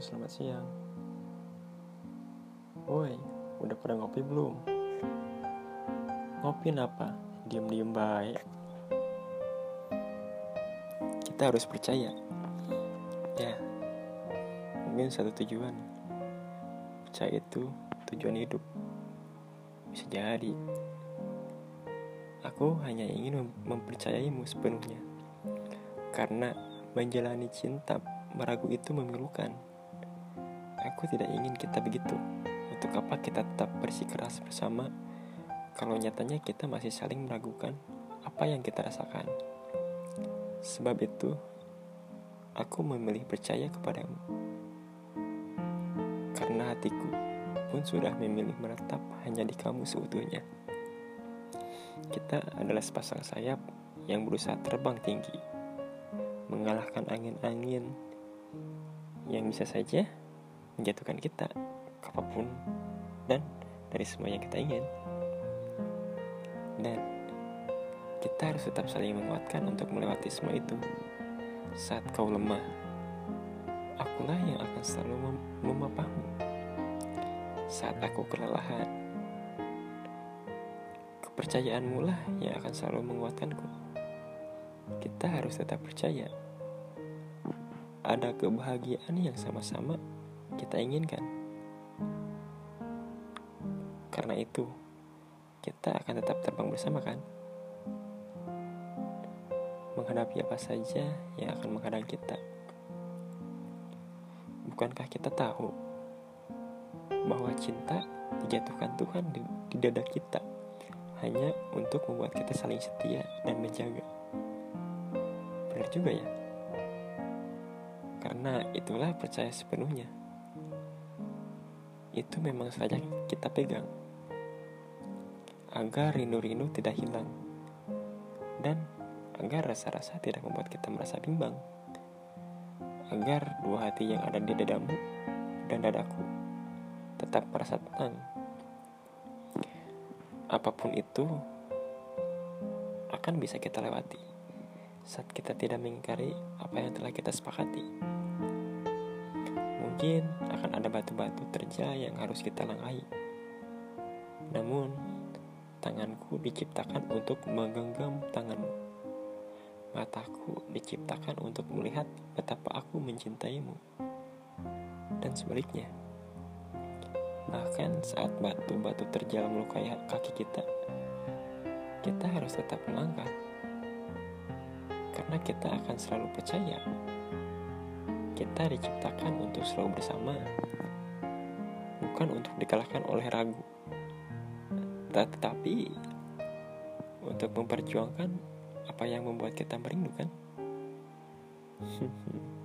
selamat siang. Woi, udah pada ngopi belum? Ngopi apa? Diam-diam baik. Kita harus percaya. Ya, mungkin satu tujuan. Percaya itu tujuan hidup. Bisa jadi. Aku hanya ingin mempercayaimu sepenuhnya. Karena menjalani cinta meragu itu memilukan. Aku tidak ingin kita begitu. Untuk apa kita tetap bersikeras bersama kalau nyatanya kita masih saling meragukan apa yang kita rasakan. Sebab itu, aku memilih percaya kepadamu. Karena hatiku pun sudah memilih menetap hanya di kamu seutuhnya. Kita adalah sepasang sayap yang berusaha terbang tinggi, mengalahkan angin-angin yang bisa saja menjatuhkan kita apa pun dan dari semua yang kita ingin. Dan kita harus tetap saling menguatkan untuk melewati semua itu. Saat kau lemah, akulah yang akan selalu mem memapahmu. Saat aku kelelahan, kepercayaanmu lah yang akan selalu menguatkanku. Kita harus tetap percaya ada kebahagiaan yang sama-sama kita inginkan. Karena itu, kita akan tetap terbang bersama kan? Menghadapi apa saja yang akan menghadang kita. Bukankah kita tahu bahwa cinta dijatuhkan Tuhan di, dada kita hanya untuk membuat kita saling setia dan menjaga. Benar juga ya? Karena itulah percaya sepenuhnya. Itu memang saja kita pegang. Agar rindu-rindu tidak hilang. Dan agar rasa-rasa tidak membuat kita merasa bimbang. Agar dua hati yang ada di dadamu dan dadaku tetap merasa tenang. Apa pun itu akan bisa kita lewati saat kita tidak mengingkari apa yang telah kita sepakati. Mungkin akan ada batu-batu terjal yang harus kita langkahi. Namun, tanganku diciptakan untuk menggenggam tanganmu. Mataku diciptakan untuk melihat betapa aku mencintaimu. Dan sebaliknya. Bahkan saat batu-batu terjal melukai kaki kita, kita harus tetap melangkah karena kita akan selalu percaya kita diciptakan untuk selalu bersama, bukan untuk dikalahkan oleh ragu, tetapi untuk memperjuangkan apa yang membuat kita merindukan.